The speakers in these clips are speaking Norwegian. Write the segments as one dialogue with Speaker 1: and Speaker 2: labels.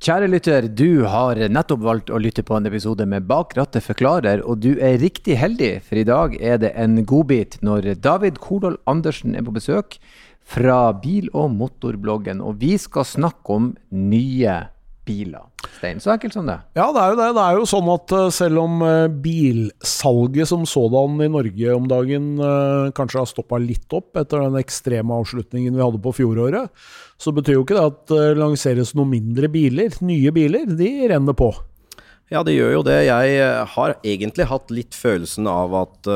Speaker 1: Kjære lytter, du har nettopp valgt å lytte på en episode med Bak rattet forklarer, og du er riktig heldig, for i dag er det en godbit når David Kordal Andersen er på besøk fra bil- og motorbloggen, og vi skal snakke om nye biler. Stein, så enkelt som det.
Speaker 2: Ja, det er jo det. Det er jo sånn at uh, selv om uh, bilsalget som sådan i Norge om dagen uh, kanskje har stoppa litt opp etter den ekstreme avslutningen vi hadde på fjoråret, så betyr jo ikke det at det lanseres noen mindre biler. Nye biler, de renner på.
Speaker 3: Ja, det gjør jo det. Jeg har egentlig hatt litt følelsen av at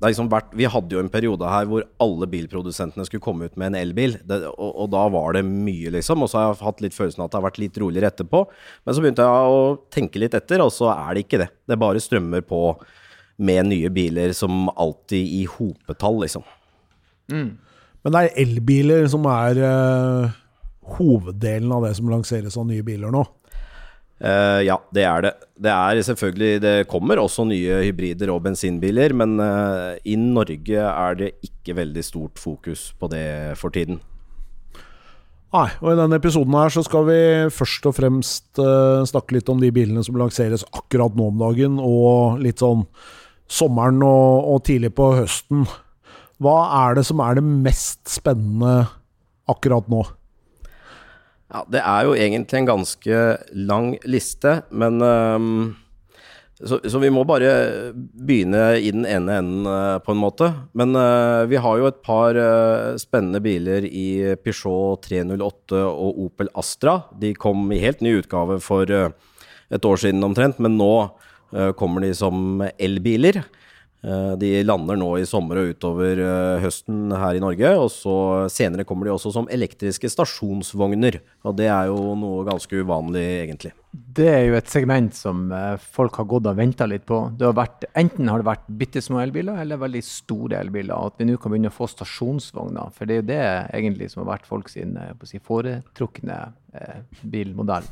Speaker 3: Liksom vært, vi hadde jo en periode her hvor alle bilprodusentene skulle komme ut med en elbil. Det, og, og, da var det mye, liksom. Og så har jeg hatt litt følelsen av at det har vært litt roligere etterpå. Men så begynte jeg å tenke litt etter, og så er det ikke det. Det bare strømmer på med nye biler som alltid i hopetall, liksom.
Speaker 2: Mm. Men det er elbiler som er uh, hoveddelen av det som lanseres av nye biler nå?
Speaker 3: Uh, ja, det er det. Det er selvfølgelig Det kommer også nye hybrider og bensinbiler, men uh, i Norge er det ikke veldig stort fokus på det for tiden.
Speaker 2: Nei, og i denne episoden her så skal vi først og fremst uh, snakke litt om de bilene som lanseres akkurat nå om dagen, og litt sånn sommeren og, og tidlig på høsten. Hva er det som er det mest spennende akkurat nå?
Speaker 3: Ja, det er jo egentlig en ganske lang liste, men um, så, så, vi må bare begynne i den ene enden, uh, på en måte. Men uh, vi har jo et par uh, spennende biler i Peugeot 308 og Opel Astra. De kom i helt ny utgave for et år siden omtrent, men nå kommer de som elbiler. Eh, de lander nå i sommer og utover eh, høsten her i Norge. Og så senere kommer de også som elektriske stasjonsvogner. Og det er jo noe ganske uvanlig, egentlig.
Speaker 1: Det er jo et segment som eh, folk har gått og venta litt på. Har vært, enten har det vært bitte små elbiler eller veldig store elbiler. At vi nå kan begynne å få stasjonsvogner. For det er jo det egentlig som har vært folk sin si, foretrukne bilmodell.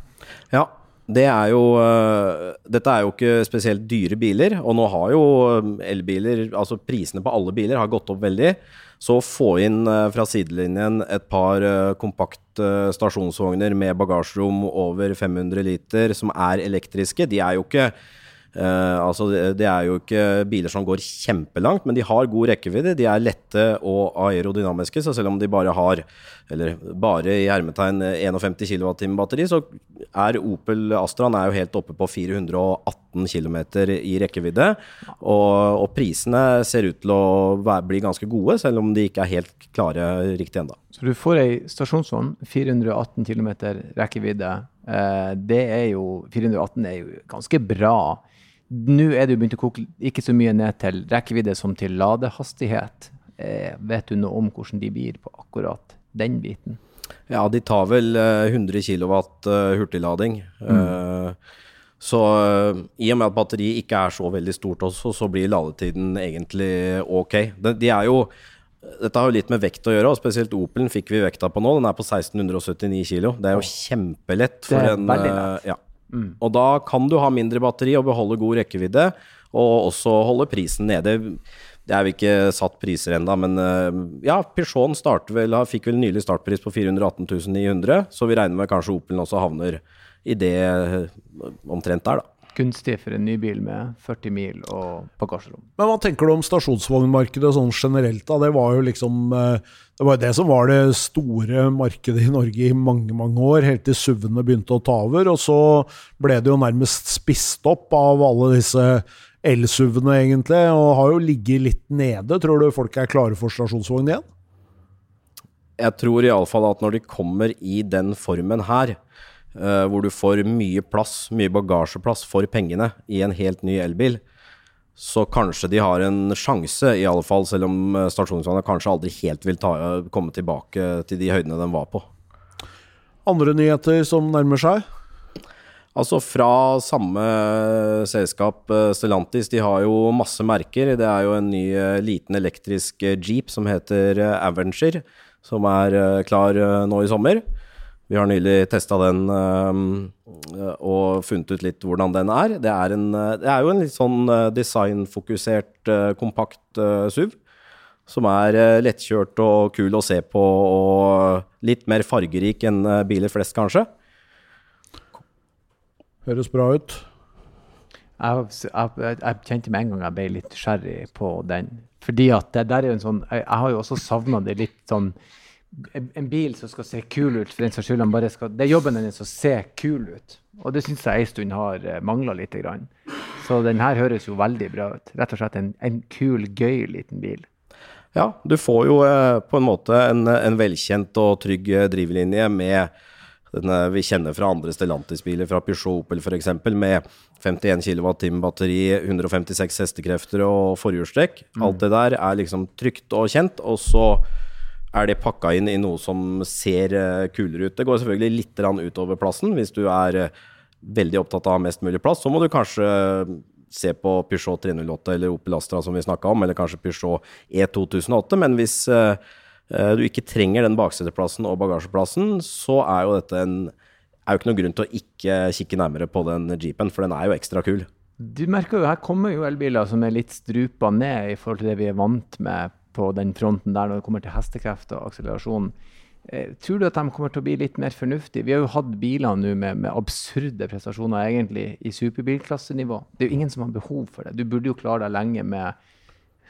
Speaker 3: Ja, det er jo uh, Dette er jo ikke spesielt dyre biler, og nå har jo eh, elbiler Altså prisene på alle biler har gått opp veldig. Så å få inn uh, fra sidelinjen et par kompakt stasjonsvogner med bagasjerom over 500 liter som er elektriske, de er jo ikke altså det, er jo ikke biler som går kjempelangt, men de har god rekkevidde. De er lette og aerodynamiske, så selv om de bare har, eller bare i hermetegn, 51 kWt batteri, så er Opel Astraen er jo helt oppe på 418 km i rekkevidde. Og, og, prisene ser ut til å være, bli ganske gode, selv om de ikke er helt klare riktig ennå.
Speaker 1: Så du får ei stasjonsvogn, 418 km rekkevidde. Uh, det er jo 418 er jo ganske bra nå er det jo begynt å koke ikke så mye ned til rekkevidde som til ladehastighet. Eh, vet du noe om hvordan de blir på akkurat den biten?
Speaker 3: Ja, de tar vel 100 kW hurtiglading. Mm. Uh, så i og med at batteriet ikke er så veldig stort også, så blir ladetiden egentlig ok. De, de er jo dette har jo litt med vekt å gjøre, og spesielt Opelen fikk vi vekta på nå. Den er på 1679 kg. Det er jo kjempelett for en
Speaker 1: lett.
Speaker 3: Ja. Mm. Og da kan du ha mindre batteri og beholde god rekkevidde, og også holde prisen nede. Det er vi ikke satt priser ennå, men eh, ja, Peugeot vel, fikk vel nylig startpris på 418 900, så vi regner med kanskje Opelen også havner i det eh, omtrent der, da
Speaker 1: gunstig for en ny bil med 40 mil og bagasjerom.
Speaker 2: Men hva tenker du om stasjonsvognmarkedet sånn generelt? da? Det var jo liksom eh, det var det som var det store markedet i Norge i mange mange år, helt til SUV-ene begynte å ta over. Og så ble det jo nærmest spist opp av alle disse el-SUV-ene, egentlig, og har jo ligget litt nede. Tror du folk er klare for stasjonsvogn igjen?
Speaker 3: Jeg tror iallfall at når de kommer i den formen her, Uh, hvor du får mye plass, mye bagasjeplass for pengene i en helt ny elbil. Så kanskje de har en sjanse, i alle fall, selv om eh, stasjonsvogna kanskje aldri helt vil ta, komme tilbake til de høydene den var på.
Speaker 2: Andre nyheter som nærmer seg?
Speaker 3: Altså Fra samme selskap, eh, Stellantis, de har jo masse merker. Det er jo en ny liten elektrisk jeep som heter Avenger, som er klar nå i sommer. Vi har nylig testa den uh, og funnet ut litt hvordan den er. Det er, en, eh, det er jo en litt sånn uh, designfokusert, uh, kompakt SUV. Som er lettkjørt og kul å se på, og litt mer fargerik enn biler flest, kanskje.
Speaker 2: Høres bra ut.
Speaker 1: Jeg, jeg, jeg, kjente med en gang jeg ble litt nysgjerrig på den. Fordi at det der er jo en sånn Jeg, jeg har jo også savna det litt sånn en, bil som skal se kul ut, for den saks skyld. Bare skal, det er jobben hennes å se kul ut. Og det syns jeg en stund har eh, mangla litt. Så den her høres jo veldig bra ut. Rett og slett en, en kul, gøy liten bil.
Speaker 3: Ja, du får jo eh, på en måte en, en velkjent og trygg eh, drivlinje med denne vi kjenner fra andre Stellantis-biler, fra Peugeot Opel f.eks., med 51 kWt batteri, 156 hestekrefter og forhjulstrekk. Mm. Alt det der er liksom trygt og kjent, og så er det pakka inn i noe som ser uh, kulere ut. Det går selvfølgelig litt utover plassen. Hvis du er uh, veldig opptatt av mest mulig plass, så må du kanskje se på Peugeot 308 eller Opel Astra som vi snakka om, eller kanskje Peugeot E2008. Men hvis du ikke trenger den bakseteplassen og bagasjeplassen, så er jo dette en er jo ikke noen grunn til å ikke kikke nærmere på den jeepen, for den er jo ekstra kul.
Speaker 1: Du merker jo, Her kommer jo elbiler som er litt strupa ned i forhold til det vi er vant med på den fronten der når det kommer til hestekreft og akselerasjon. Eh, tror du at de kommer til å bli litt mer fornuftige? Vi har jo hatt biler nå med, med, absurde prestasjoner egentlig i superbilklassenivå. Det er jo ingen som har behov for det. Du burde jo klare deg lenge med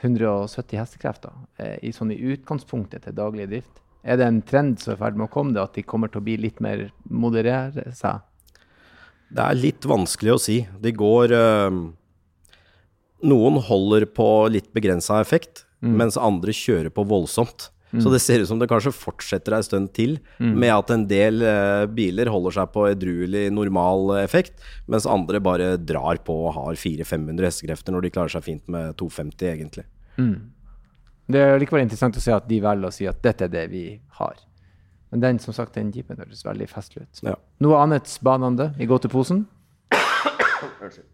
Speaker 1: 170 hestekrefter eh, i, sånn i utgangspunktet til daglig drift. Er det en trend som er i ferd med å komme, det, at de kommer til å bli litt mer moderere seg?
Speaker 3: Det er litt vanskelig å si. De går øh, Noen holder på litt begrensa effekt mm. mens andre kjører på voldsomt. Mm. Så det ser ut som det kanskje fortsetter ei stund til, mm. med at en del eh, biler holder seg på edruelig normal effekt, mens andre bare drar på og har 400-500 hestekrefter når de klarer seg fint med 250, egentlig. Mm.
Speaker 1: Det er likevel interessant å se at de velger å si at dette er det vi har. Men den som sagt, den jeepen høres veldig festlig ut. Ja. Noe annet spanende i gåteposen? Unnskyld.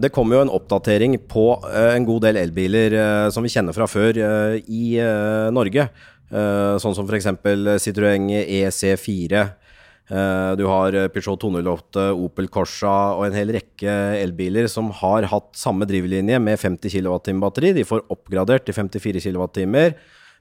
Speaker 3: Det kommer jo en oppdatering på eh, en god del elbiler eh, som vi kjenner fra før i Norge. Sånn som f.eks. Citroën EC4. Du har Peugeot 208, Opel Corsa og en hel rekke elbiler som har hatt samme drivlinje med 50 kWt batteri. De får oppgradert til 54 kWt.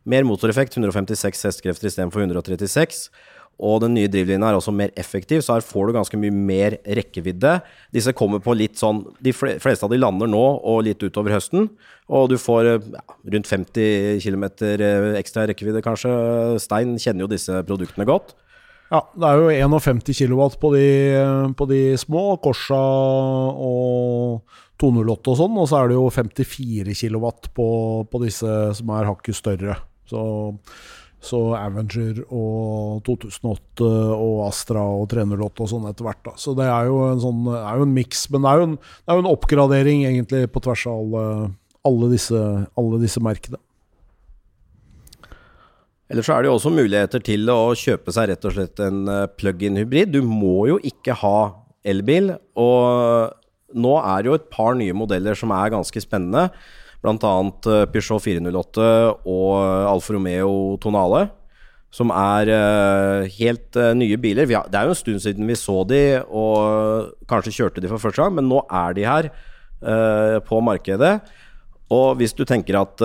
Speaker 3: Mer motoreffekt, 156 hestekrefter istedenfor 136. Og den nye drivlinja er også mer effektiv, så her får du ganske mye mer rekkevidde. Disse kommer på litt sånn De fleste av de lander nå og litt utover høsten. Og du får ja, rundt 50 km eh, ekstra rekkevidde, kanskje. Stein kjenner jo disse produktene godt.
Speaker 2: Ja, det er jo 51 kW på de, på de små, Korsa og 208 og sånn. Og så er det jo 54 kW på, på disse som er hakket større. Så så Avenger og 2008 og Astra og 308 og sånn etter hvert. da. Så det er jo en sånn, en miks. Men det er en, det er jo en, oppgradering egentlig på tvers av alle, alle, disse, alle disse merkene.
Speaker 3: Ellers så er det jo også muligheter til å kjøpe seg rett og slett en eh, plug-in hybrid. Du må jo ikke ha elbil. Og nå er det jo et par nye modeller som er ganske spennende bl.a. Eh, Peugeot 408 og Alfa Romeo Tonale. Som er uh, helt nye biler. Har, det er jo en stund siden vi så de og kanskje kjørte de for første gang, men nå er de her på markedet. Og hvis du tenker at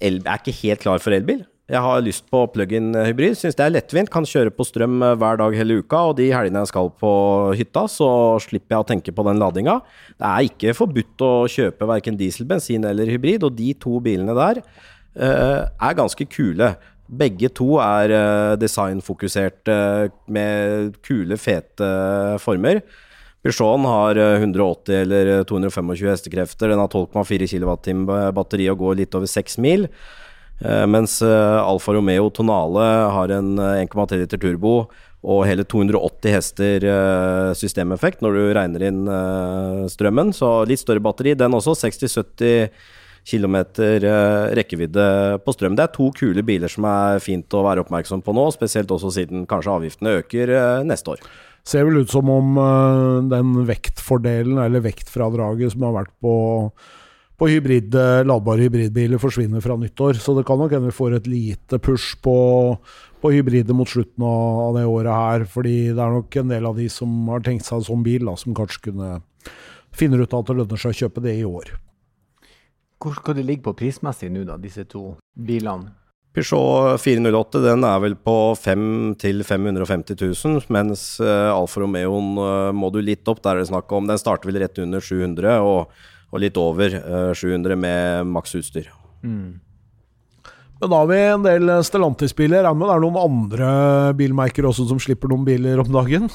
Speaker 3: el er ikke helt klar for elbil, jeg har lyst på plug-in hybrid. Syns det er lettvint. Kan kjøre på strøm eh, hver dag hele uka. Og de helgene jeg skal på hytta, så slipper jeg å tenke på den ladinga. Det er ikke forbudt å kjøpe verken diesel, bensin eller hybrid, og de to bilene der uh, er ganske kule. Begge to er uh, designfokuserte uh, med kule, fete former. Peugeoten har 180 eller 225 hestekrefter. Den har 12,4 kWt batteri og går litt over 6 mil. Eh, mens eh, Alfa Romeo Tonale har en 1,3 eh, liter turbo og hele 280 hester systemeffekt når du regner inn strømmen. Så litt større batteri, den også. 60-70 km rekkevidde på strøm. Det er to kule biler som er fint å være oppmerksom på nå, spesielt også siden kanskje avgiftene øker neste år.
Speaker 2: Ser vel ut som om den vektfordelen, eller vektfradraget som har vært på på hybrid, eh, ladbare hybridbiler forsvinner fra nyttår. Så det kan nok hende vi får et lite push på, på hybrider mot slutten av, det året her. Fordi det er nok en del av de som har tenkt seg en sånn bil, da, som kanskje kunne finner ut at det lønner seg å kjøpe det i år.
Speaker 1: Hvor skal det ligge på prismessig nå, da, disse to bilene?
Speaker 3: Peugeot 408 den er vel på 5 til 550 000, mens uh, Alfa Romeoen uh, må du litt opp. Der er det snakk om Den starter vel rett under 700, og, og litt over uh, 700 med maksutstyr. Mm.
Speaker 2: Men da har vi en del Stellantis-biler. Er det noen andre bilmerker også som slipper noen biler om dagen?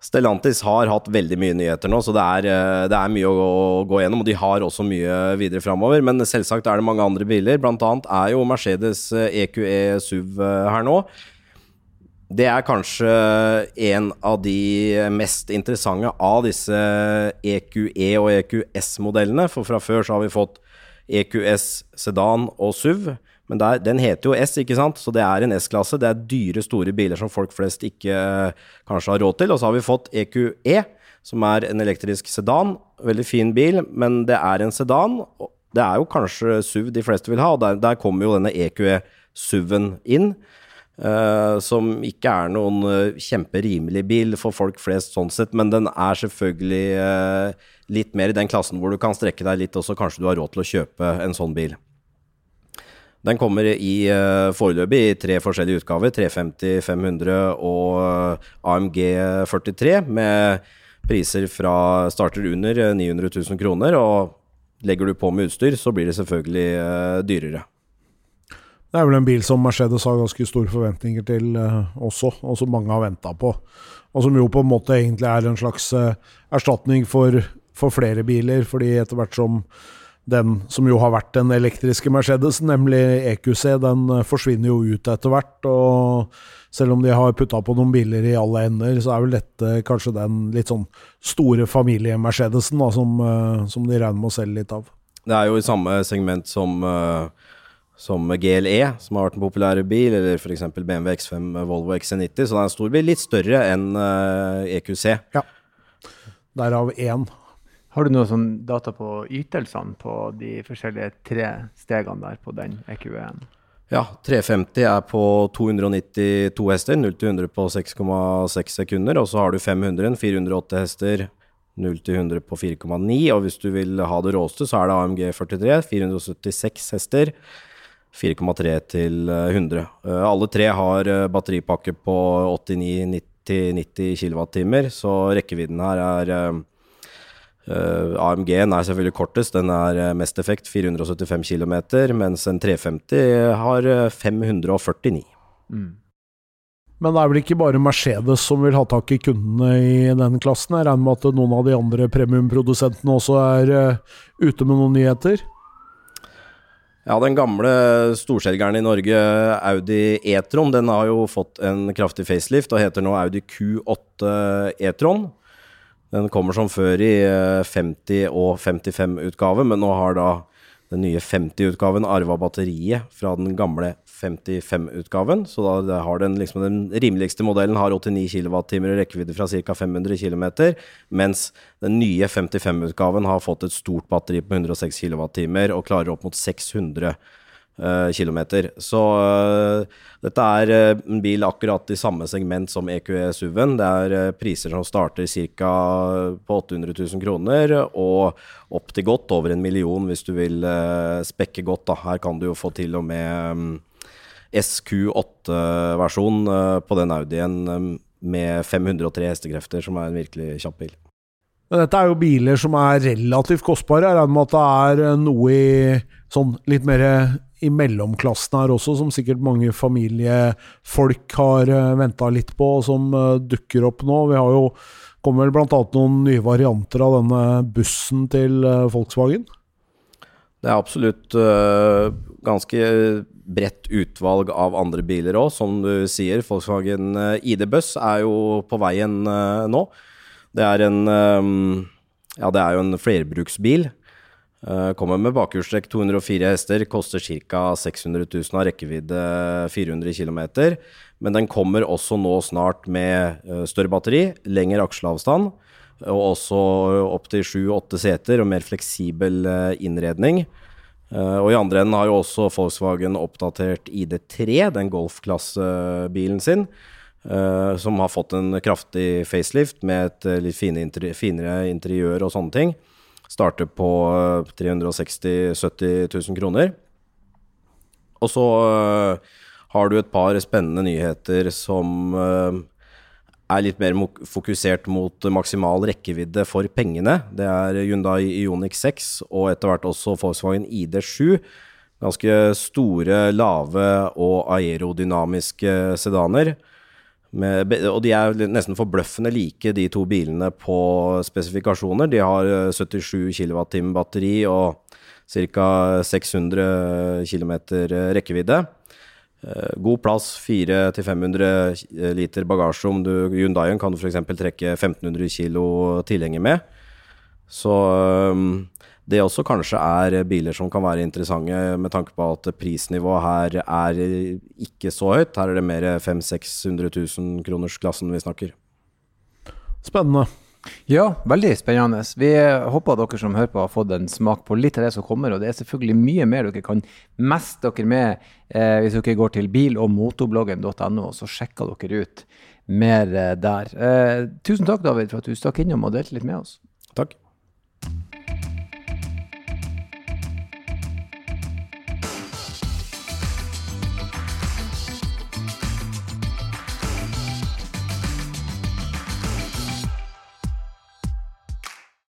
Speaker 3: Stellantis har hatt veldig mye nyheter nå, så det er, eh, det er mye å, gå gjennom. Og de har også mye videre framover. Men selvsagt er det mange andre biler. Blant annet er jo Mercedes EQE eh, e SUV eh, her nå. Det er kanskje en av de mest interessante av disse EQE e og EQS-modellene. For fra før så har vi fått EQS sedan og SUV. Men der, den heter jo S, ikke sant? så det er en S-klasse. Det er dyre, store biler som folk flest ikke eh, kanskje har råd til. Og så har vi fått EQE, e, som er en elektrisk sedan. Veldig fin bil, men det er en sedan. Det er jo kanskje SUV de fleste vil ha, og der, der kommer jo denne EQE SUV-en inn. Uh, som ikke er noen uh, kjemperimelig bil for folk flest, sånn sett, men den er selvfølgelig uh, litt mer i den klassen hvor du kan strekke deg litt, og så kanskje du har råd til å kjøpe en sånn bil. Den kommer i foreløpig i tre forskjellige utgaver. 350, 500 og AMG 43, med priser fra starter under 900 eh, 000 kroner. Og legger du på med utstyr, så blir det selvfølgelig dyrere.
Speaker 2: Det er vel en bil som Mercedes har ganske store forventninger til uh, også, og som mange har venta på. Og som jo på en måte egentlig er en slags erstatning for, for flere biler, fordi etter hvert som den som jo har vært den elektriske Mercedesen, nemlig EQC, den eh, forsvinner jo ut etter hvert. og Selv om de har putta på noen biler i alle ender, så er vel dette kanskje den litt sånn store familie-Mercedesen som, eh, som, de regner med å selge litt av.
Speaker 3: Det er jo i samme segment som, eh, som GLE, som har vært en populær bil, eller f.eks. BMW X5, Volvo XC90. Så det er en stor bil. Litt større enn EQC.
Speaker 2: Ja. Derav én.
Speaker 1: Har du noe sånn data på ytelsene på de forskjellige tre stegene der på den EQE-en?
Speaker 3: Ja, 350 er på 292 hester, 0 til 100 på 6,6 sekunder. Og så har du 500, 408 hester, 0 til 100 på 4,9. Og hvis du vil ha det råeste, så er det AMG 43, 476 hester. 4,3 til 100. Eh, alle tre har eh, batteripakke på 89-90 kWt, så rekkevidden her er eh, Uh, AMG-en er selvfølgelig kortest, den er mest effekt, 475 km, mens en 350 har uh, 549. Mm.
Speaker 2: Men det er vel ikke bare Mercedes som vil ha tak i kundene i den klassen? Jeg regner med at noen av de andre premiumprodusentene også er ute med noen nyheter?
Speaker 3: Ja, den gamle storselgeren i Norge, Audi E-tron, den har jo fått en kraftig facelift og heter nå Audi Q8 E-tron. Den kommer som før i 50- eh, og 55-utgave, men nå har da den nye 50-utgaven arva batteriet fra den gamle 55-utgaven. Så da har den, liksom, den rimeligste modellen har 89 kWt i rekkevidde fra ca. 500 km, mens den nye 55-utgaven har fått et stort batteri på 106 kWt og klarer opp mot 600 km uh, kilometer. Så uh, dette er uh, en bil akkurat i samme segment som EQE SUV-en. Det er priser som starter ca. på 800 000 kroner, og opp til godt over en million hvis du vil spekke godt. Da. Her kan du jo få til og med um, SQ8-versjon på den Audien um, med 503 hestekrefter, som er en virkelig kjapp bil.
Speaker 2: Men dette er jo biler som er relativt kostbare. Jeg regner med at det er noe i sånn litt mer i mellomklassen her også, som sikkert mange familiefolk har eh, venta litt på, og som dukker opp nå. Vi har jo kommer vel bl.a. noen nye varianter av denne bussen til Volkswagen?
Speaker 3: Det er absolutt uh, ganske bredt utvalg av andre biler òg, som du sier. Volkswagen ID-buss er jo på veien nå. Det er en um, ja, det er jo en flerbruksbil. Uh, kommer med bakhjulstrekk 204 hester, koster ca. 600 000 av rekkevidde 400 km. Men den kommer også nå snart med uh, større batteri, lengre aksjeavstand, og også opptil 7-8 seter og mer fleksibel uh, innredning. og i andre enden har jo også Volkswagen oppdatert ID3, den golfklassebilen sin. som har fått en kraftig facelift med et litt finere interiør og sånne ting. Starter på 360 000-70 000 kroner. Og så har du et par spennende nyheter som er litt mer fokusert mot maksimal rekkevidde for pengene. Det er Hyundai Ioniq 6 og etter hvert også Volkswagen ID7. Ganske store, lave og aerodynamiske sedaner. Med, og de er nesten forbløffende like, de to bilene på spesifikasjoner. De har øh, 77 kWt batteri og ca. 600 km rekkevidde. Eh, God plass, 400-500 liter bagasje. Om du, Hyundaien kan du f.eks. trekke 1500 kg tilhenger med. Så øhm, det også kanskje er biler som kan være interessante med tanke på at prisnivået her er ikke så høyt. Her er det mer 500 000-600 000 kroners klassen vi snakker.
Speaker 2: Spennende.
Speaker 1: Ja, veldig spennende. Vi håper dere som hører på har fått en smak på litt av det som kommer, og det er selvfølgelig mye mer dere kan meste dere med eh, hvis dere går til bil- og motorbloggen.no, og så sjekker dere ut mer eh, der. Eh, tusen takk, David, for at du stakk innom og delte litt med oss.
Speaker 3: Takk.